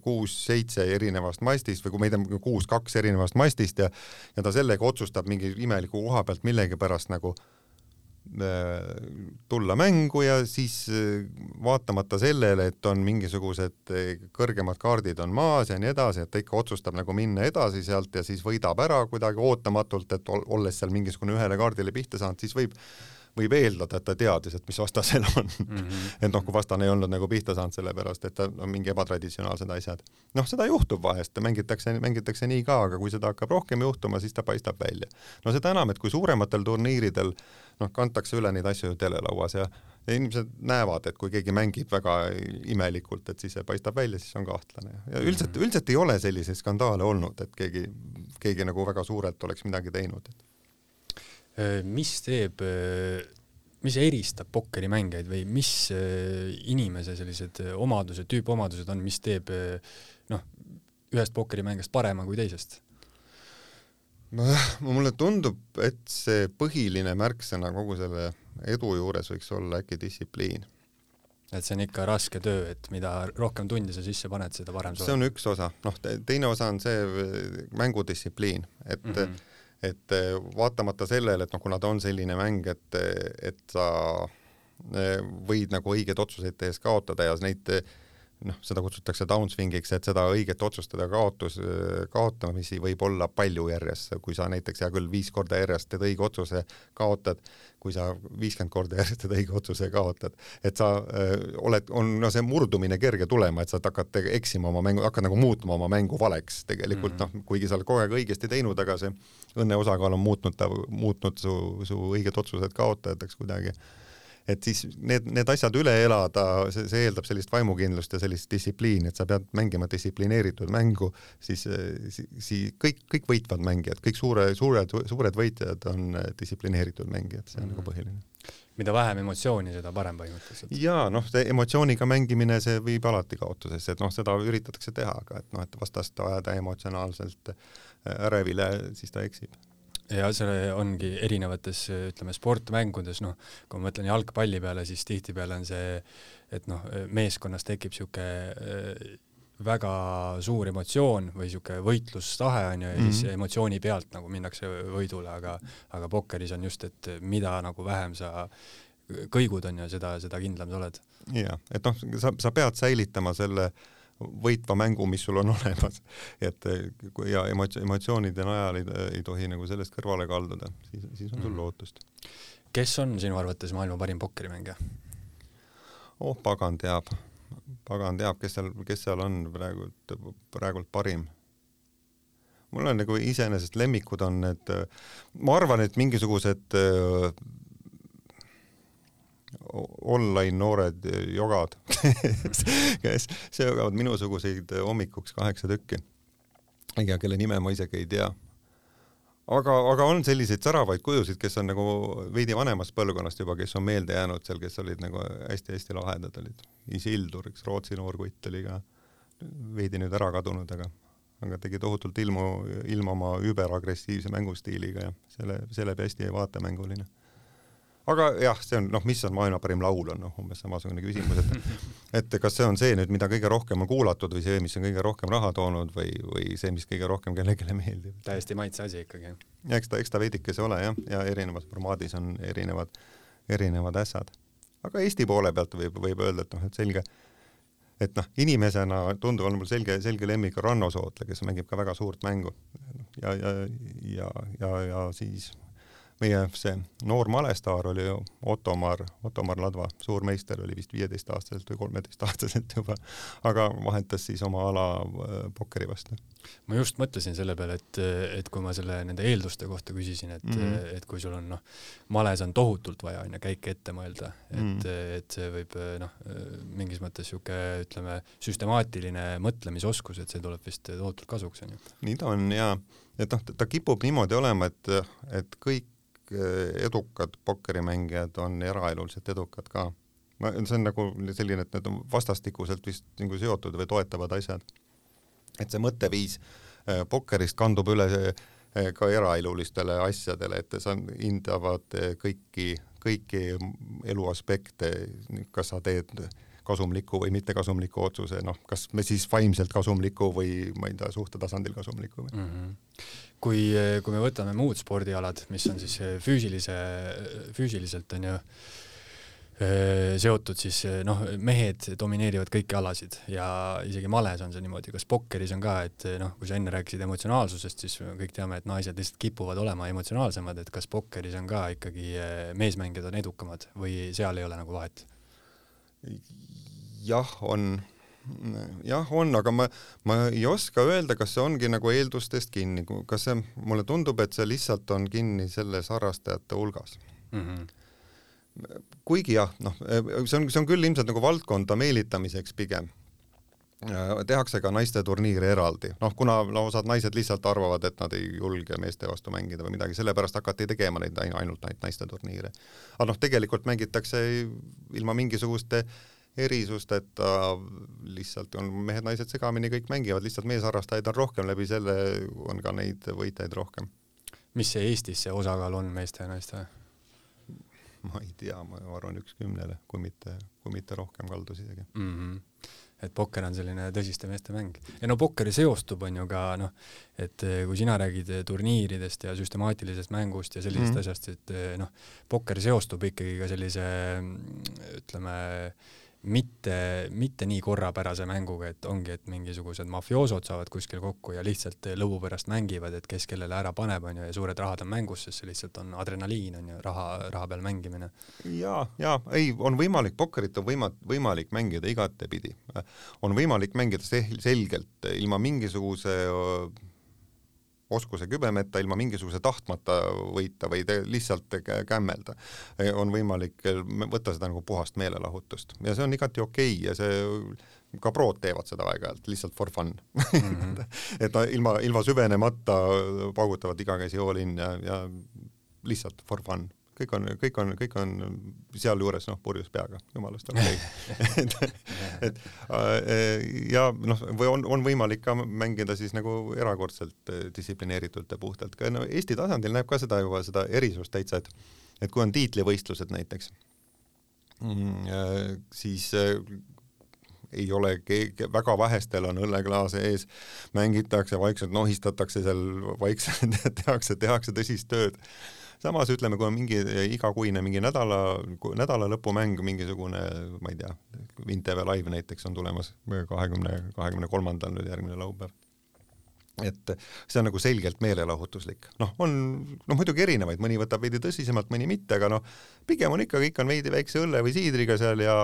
kuus-seitse erinevast mastist või kui ma ei tea, kuus-kaks erinevast mastist ja ja ta sellega otsustab mingi imeliku koha pealt millegipärast nagu äh, tulla mängu ja siis äh, vaatamata sellele, et on mingisugused äh, kõrgemad kaardid on maas ja nii edasi, et ta ikka otsustab nagu minna edasi sealt ja siis võidab ära kuidagi ootamatult, et olles seal mingisugune ühele kaardile pihta saanud, siis võib võib eeldada, et ta teadis, et mis vastasel on mm. -hmm. et noh, kui vastane ei olnud nagu pihta saanud, sellepärast et ta on no, mingi ebatraditsionaalsed asjad. noh, seda juhtub vahest, mängitakse, mängitakse nii ka, aga kui seda hakkab rohkem juhtuma, siis ta paistab välja. no seda enam, et kui suurematel turniiridel noh, kantakse üle neid asju telelauas ja ja inimesed näevad, et kui keegi mängib väga imelikult, et siis see paistab välja, siis on kahtlane. ja üldiselt, mhm. üldiselt ei ole selliseid skandaale olnud, et keegi, keegi nagu väga suurelt oleks midagi teinud et mis teeb, äh, mis eristab pokkerimängijaid või mis äh, inimese sellised omadused, tüüpomadused on, mis teeb noh, ühest pokkerimängijast parema kui teisest? mulle tundub, et see põhiline märksõna kogu selle edu juures võiks olla äkki distsipliin. et see on ikka raske töö, et mida rohkem tunde sa sisse paned, seda parem sa oled. see on üks osa, noh, teine osa on see mängudistsipliin, et mm -hmm et eh, vaatamata sellele, et noh, kuna ta on selline mäng, et, et sa eh, võid nagu õigeid otsuseid tehes kaotada ja neid noh, seda kutsutakse downswingiks, et seda õiget otsustada kaotus, kaotamisi võib olla palju järjest, kui sa näiteks hea küll viis korda järjest teed õige otsuse, kaotad, kui sa viiskümmend korda järjest teed õige otsuse kaotad, et sa öö, oled, on no see murdumine kerge tulema, et sa hakkad eksima oma mängu, hakkad nagu muutma oma mängu valeks tegelikult mm -hmm. noh, kuigi sa oled kogu aeg õigesti teinud, aga see õnne osakaal on muutnud ta, muutnud su, su õiged otsused kaotajateks kuidagi et siis need, need asjad üle elada, see, see eeldab sellist vaimukindlust ja sellist distsipliini, et sa pead mängima distsiplineeritud mängu, siis, siis, kõik, kõik võitvad mängijad, kõik suure, suured, suured võitjad on distsiplineeritud mängijad, see on mm -hmm. nagu põhiline mida vähem emotsiooni, seda parem põhimõtteliselt. jaa, noh, see emotsiooniga mängimine, see viib alati kaotusesse, et noh, seda üritatakse teha, aga et noh, et vastast ajada emotsionaalselt ärevile, siis ta eksib ja see ongi erinevates, ütleme, sportmängudes, noh, kui ma mõtlen jalgpalli peale, siis tihtipeale on see, et noh, meeskonnas tekib niisugune äh, väga suur emotsioon või niisugune võitlustahe on ju, ja mm -hmm. siis emotsiooni pealt nagu minnakse võidule, aga aga pokkeris on just, et mida nagu vähem sa kõigud on ju, seda, seda kindlam sa oled. jah, et noh, sa, sa pead säilitama selle äh, võitva mängu, mis sul on (laughs) olemas. et ja emotsioon, emotsioonide najal ei, ei tohi nagu sellest kõrvale kalduda, siis, siis on sul mhm. lootust. kes on sinu arvates maailma parim pokkerimängija? oh, pagan teab, pagan teab, kes seal, kes seal on praegult, praegult parim mul on nagu iseenesest lemmikud on need, ma arvan, et mingisugused online noored jogad kes söögavad minusuguseid hommikuks kaheksa tükki ja kelle nime ma isegi ei tea. aga, aga on selliseid säravaid kujusid, kes on nagu veidi vanemast põlvkonnast juba, kes on meelde jäänud seal, kes olid nagu hästi-hästi lahedad olid. Isildur, üks Rootsi noorkutt oli ka veidi nüüd ära kadunud, aga aga tegi tohutult ilmu, ilma oma überagressiivse mängustiiliga ja selle, selle hästi vaatemänguline aga jah, see on noh, mis on maailma parim laul, on noh, umbes samasugune küsimus, et (laughs) et kas see on see nüüd, mida kõige rohkem on kuulatud või see, mis on kõige rohkem raha toonud või, või see, mis kõige rohkem kellelegi meeldib. täiesti maitse asi ikkagi. ja eks ta, eks ta veidikese ole jah, ja erinevas formaadis on erinevad, erinevad ässad. aga Eesti poole pealt võib, võib öelda, et noh, et selge, et noh, inimesena tundub, on mul selge, selge lemmik Ranno Sootle, kes mängib ka väga suurt mängu ja, ja, ja, ja, ja siis meie see noor malestaar oli ju Ottomar, Ottomar Ladva, suur meister, oli vist viieteistaastaselt või kolmeteistaastaselt juba, aga vahetas siis oma ala äh, pokkeri vastu. ma just mõtlesin selle peale, et, et kui ma selle nende eelduste kohta küsisin, et mm, -hmm. et kui sul on noh, males on tohutult vaja onju käike ette mõelda, et mm, -hmm. et see võib noh, mingis mõttes sihuke ütleme süstemaatiline mõtlemisoskus, et see tuleb vist tohutult kasuks onju. nii ta on ja, et noh, ta kipub niimoodi olema, et, et kõik Eh, edukad pokkerimängijad on eraeluliselt edukad ka. ma, see on nagu selline, et need on vastastikuselt vist nagu seotud või toetavad asjad. et see mõtteviis eh, pokkerist kandub üle eh, ka eraelulistele asjadele, et sa hindavad kõiki, kõiki elu aspekte, kas sa teed kasumliku või mittekasumliku otsuse, noh, kas me siis vaimselt kasumliku või ma ei tea, suhtetasandil kasumliku või mm. -hmm kui, kui me võtame muud spordialad, mis on siis eh, füüsilise, füüsiliselt on ju eh, seotud, siis eh, noh, mehed domineerivad kõiki alasid ja isegi males on see niimoodi, kas pokkeris on ka, et noh, kui sa enne rääkisid emotsionaalsusest, siis kõik teame, et naised lihtsalt kipuvad olema emotsionaalsemad, et kas pokkeris on ka ikkagi meesmängijad on edukamad või seal ei ole nagu vahet? Jah, on jah, on, aga ma, ma ei oska öelda, kas see ongi nagu eeldustest kinni, kas see, mulle tundub, et see lihtsalt on kinni selles harrastajate hulgas mm. -hmm. kuigi jah, noh, see on, see on küll ilmselt nagu valdkonda meelitamiseks pigem tehakse ka naisteturniire eraldi, noh kuna no osad naised lihtsalt arvavad, et nad ei julge meeste vastu mängida või midagi, sellepärast hakati tegema neid ainult neid naisteturniire. aga noh, tegelikult mängitakse ilma mingisuguste äh, erisusteta lihtsalt on mehed-naised segamini, kõik mängivad, lihtsalt meesharrastajaid on rohkem, läbi selle on ka neid võitjaid rohkem. mis see Eestis see osakaal on meeste ja naiste? ma ei tea, ma arvan üks kümnele, kui mitte, kui mitte rohkem kaldus isegi mm. -hmm et pokker on selline tõsiste meeste mäng. ja no pokkeri seostub, on ju ka noh, et kui sina räägid turniiridest ja süstemaatilisest mängust ja sellisest mm -hmm. asjast, et noh, pokker seostub ikkagi ka sellise ütleme, mitte, mitte nii korrapärase mänguga, et ongi, et mingisugused mafioosod saavad kuskil kokku ja lihtsalt lõbu pärast mängivad, et kes kellele ära paneb, onju, ja suured rahad on mängus, sest see lihtsalt on adrenaliin, onju, raha, raha peal mängimine. ja, ja ei, on võimalik, pokkerit on võima-, võimalik mängida igatepidi. on võimalik mängida selgelt ilma mingisuguse oskuse kübemeta, ilma mingisuguse tahtmata võita või lihtsalt kämmelda. on võimalik võtta seda nagu puhast meelelahutust ja see on igati okei okay ja see ka prod teevad seda aeg-ajalt lihtsalt for fun mm. -hmm. (laughs) et ilma, ilma süvenemata paugutavad iga käsi all in ja, ja lihtsalt for fun kõik on, kõik on, kõik on sealjuures noh, purjus peaga, jumalast okei okay. (laughs) et, (laughs) et äh, ja noh, või on, on võimalik ka mängida siis nagu erakordselt äh, distsiplineeritult ja puhtalt, ka no Eesti tasandil näeb ka seda juba, seda erisust täitsa, et et kui on tiitlivõistlused näiteks, mm, äh, siis ei ole keegi, väga vähestel on õlleklaas ees, mängitakse vaikselt, nohistatakse seal vaikselt, (laughs) tehakse, tehakse tõsist tööd samas ütleme, kui on mingi igakuine mingi nädala, nädala lõpumäng, mingisugune, ma ei tea, Vinteve live näiteks on tulemas kahekümne, kahekümne kolmandal nüüd järgmine laupäev et see on nagu selgelt meelelahutuslik, noh, on noh, muidugi erinevaid, mõni võtab veidi tõsisemalt, mõni mitte, aga noh, pigem on ikka, kõik on veidi väikse õlle või siidriga seal ja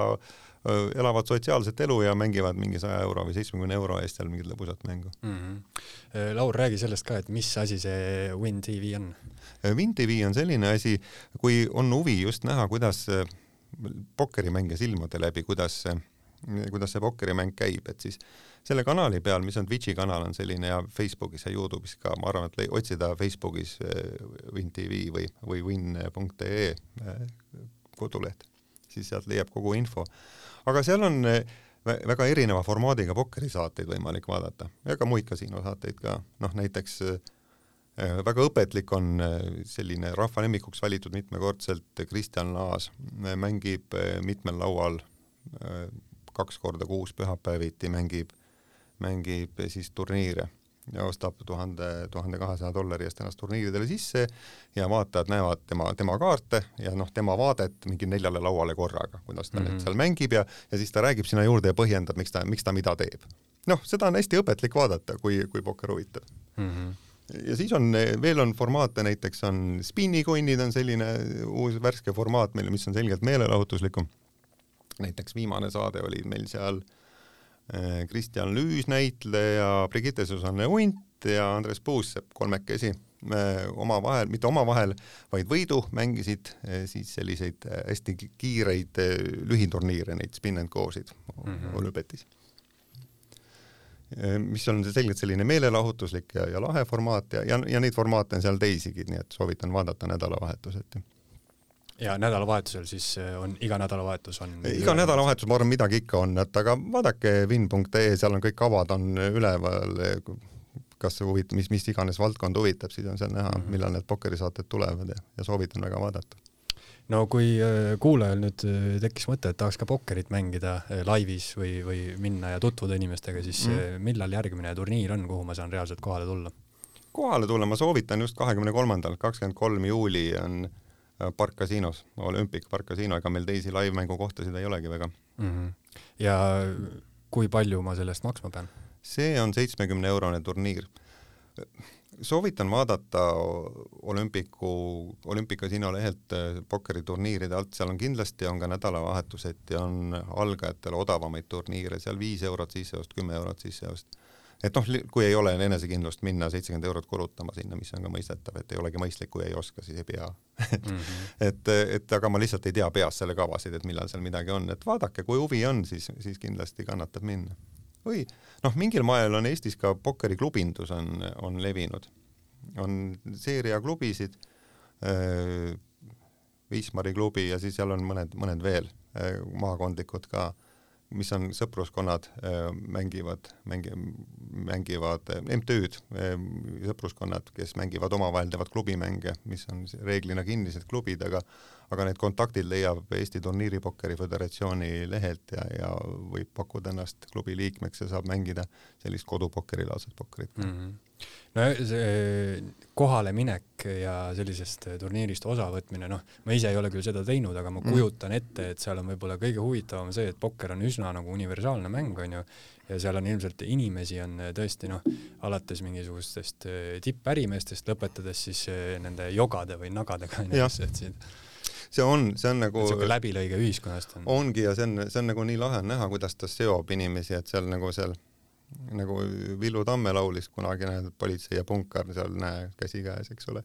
elavad sotsiaalset elu ja mängivad mingi saja euro või seitsmekümne euro eest seal mingit lõbusat mängu mm. -hmm. Laur, räägi sellest ka, et mis asi see Win TV on? Win TV on selline asi, kui on huvi just näha, kuidas pokkerimänge silmade läbi, kuidas, kuidas see pokkerimäng käib, et siis selle kanali peal, mis on Twitch'i kanal, on selline ja Facebookis ja Youtube'is ka, ma arvan, et otsida Facebookis Win TV või, või win.ee koduleht, siis sealt leiab kogu info. Aga seal on väga erineva formaadiga pokkerisaateid võimalik vaadata ja ka muid kasiinosaateid ka, noh näiteks eh, väga õpetlik on eh, selline rahva lemmikuks valitud mitmekordselt Kristjan Laas, mängib mitmel laual kaks korda kuus pühapäeviti mängib, mängib siis turniire ja ostab tuhande, tuhande kahesaja dollari eest ennast turniiridele sisse ja vaatajad näevad tema, tema kaarte ja noh, tema vaadet mingi neljale lauale korraga, kuidas ta mm -hmm. nüüd seal mängib ja, ja siis ta räägib sinna juurde ja põhjendab, miks ta, miks ta mida teeb. noh, seda on hästi õpetlik vaadata, kui, kui pokker huvitab mm. -hmm ja siis on, veel on formaate, näiteks on spinnikonnid on selline uus värske formaat meil, mis on selgelt meelelahutuslikum. näiteks viimane saade oli meil seal Äh, Kristjan Lüüs näitleja, Brigitte Susanne Unt ja Andres Puussepp kolmekesi omavahel, mitte omavahel, vaid võidu mängisid äh, siis selliseid hästi kiireid lühiturniire, neid spin and go'sid mm -hmm. Olüpetis. Mis on selgelt selline meelelahutuslik ja, ja lahe formaat ja, ja, ja neid formaate on seal teisigi, nii et soovitan vaadata nädalavahetuseti ja nädalavahetusel siis eh, on, iga nädalavahetus on? iga nädalavahetus, ma arvan, midagi ikka on, et aga vaadake win.ee, seal on kõik kavad on üleval, kas huvit-, mis, mis iganes valdkond huvitab, siis on seal näha mm, -hmm. millal need pokkerisaated tulevad ja, ja soovitan väga vaadata. No kui eh, kuulajal nüüd eh, tekkis mõte, et tahaks ka pokkerit mängida laivis või, või minna ja tutvuda inimestega, siis mm millal järgmine turniir on, kuhu ma saan reaalselt kohale tulla? kohale tulla ma soovitan just kahekümne kolmandal, kakskümmend kolm juuli on äh, Äh, Park Casinos, Olympic Park Casino, ega meil teisi live-mängu kohtasid ei olegi väga mm. -hmm. ja kui palju ma selle eest maksma pean? see on seitsmekümne eurone turniir. Soovitan vaadata Olümpiku, Olympic Casino lehelt äh, pokkeriturniiride alt, seal on kindlasti on ka nädalavahetuseti on algajatele odavamaid turniire, seal viis eurot sisseost, kümme eurot sisseost et noh, kui ei ole enesekindlust minna seitsekümmend eurot kulutama sinna, mis on ka mõistetav, et ei olegi mõistlik, kui ei oska, siis ei pea (laughs) mm. -hmm. et, et aga ma lihtsalt ei tea peast selle kavasid, et millal seal midagi on, et vaadake, kui huvi on, siis, siis kindlasti kannatab minna. Või noh, mingil moel on Eestis ka pokkeriklubindus on, on levinud, on seeriaklubisid äh,, Wismari klubi ja siis seal on mõned, mõned veel äh, maakondlikud ka mis on sõpruskonnad, äh, mängivad, mängi-, mängivad MTÜ-d, sõpruskonnad, kes mängivad omavahel, teevad klubimänge, mis on reeglina kinnised klubid, aga aga need kontaktid leiab Eesti Turniiripokkeri Föderatsiooni lehelt ja, ja võib pakkuda ennast klubi liikmeks ja saab mängida sellist kodupokkerilaadset pokkerit mm. -hmm no see kohaleminek ja sellisest turniirist osavõtmine, noh, ma ise ei ole küll seda teinud, aga ma mhm. kujutan ette, et seal on võib-olla kõige huvitavam see, et pokker on üsna nagu universaalne mäng, onju, ja seal on ilmselt inimesi on tõesti noh, alates mingisugustest tippärimeestest, lõpetades siis nende jogade või nagadega, onju, et siin see on, see on nagu niisugune läbilõige ühiskonnast on. ongi ja see on, see on nagu nii lahe on näha, kuidas ta seob inimesi, et seal nagu seal nagu Villu Tamme laulis kunagi, näed, politsei ja punkar seal, näe, käsikäes, eks ole.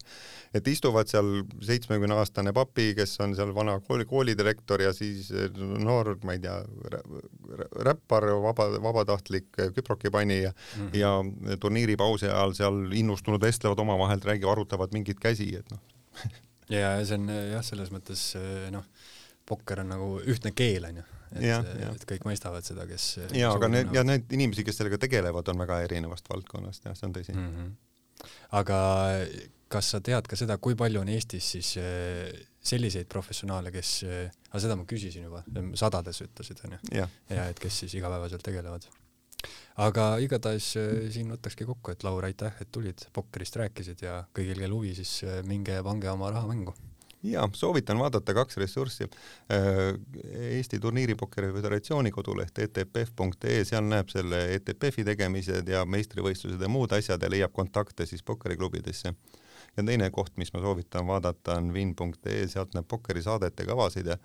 et istuvad seal seitsmekümne-aastane papi, kes on seal vana kooli, koolidirektor ja siis noor, ma ei tea, räppar, vaba, vabatahtlik küprokipanija mm -hmm. ja turniiripausi ajal seal innustunud vestlevad omavahel, räägivad, arutavad mingeid käsi, et noh (laughs) ja see on jah, selles mõttes noh, pokker on nagu ühtne keel, onju et, et kõik mõistavad seda, kes ja aga need ja need inimesi, kes sellega tegelevad, on väga erinevast valdkonnast, jah, see on tõsi mm. -hmm. aga kas sa tead ka seda, kui palju on Eestis siis eh, selliseid professionaale, kes, eh, aga seda ma küsisin juba, sadades ütlesid onju, ja et kes siis igapäevaselt tegelevad. Aga igatahes eh, siin võtakski kokku, et Laur, aitäh, et tulid, pokkerist rääkisid ja kõigil, kel huvi, siis minge pange oma raha mängu ja soovitan vaadata kaks ressurssi. Äh, Eesti Turniiripokkeri Föderatsiooni koduleht etpf.ee, seal näeb selle ETPF-i tegemised ja meistrivõistlused ja muud asjad ja leiab kontakte siis pokkeriklubidesse. ja teine koht, mis ma soovitan vaadata, on win.ee, sealt näeb pokkerisaadete kavasid ja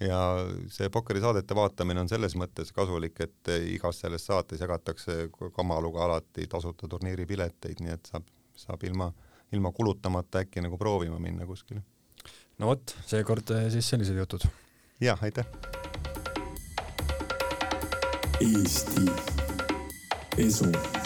ja see pokkerisaadete vaatamine on selles mõttes kasulik, et igas selles saates jagatakse kamaluga alati tasuta turniiripileteid, nii et saab, saab ilma, ilma kulutamata äkki nagu proovima minna kuskile no vot, seekord eh, siis sellised jutud. jah, aitäh. Eesti Esu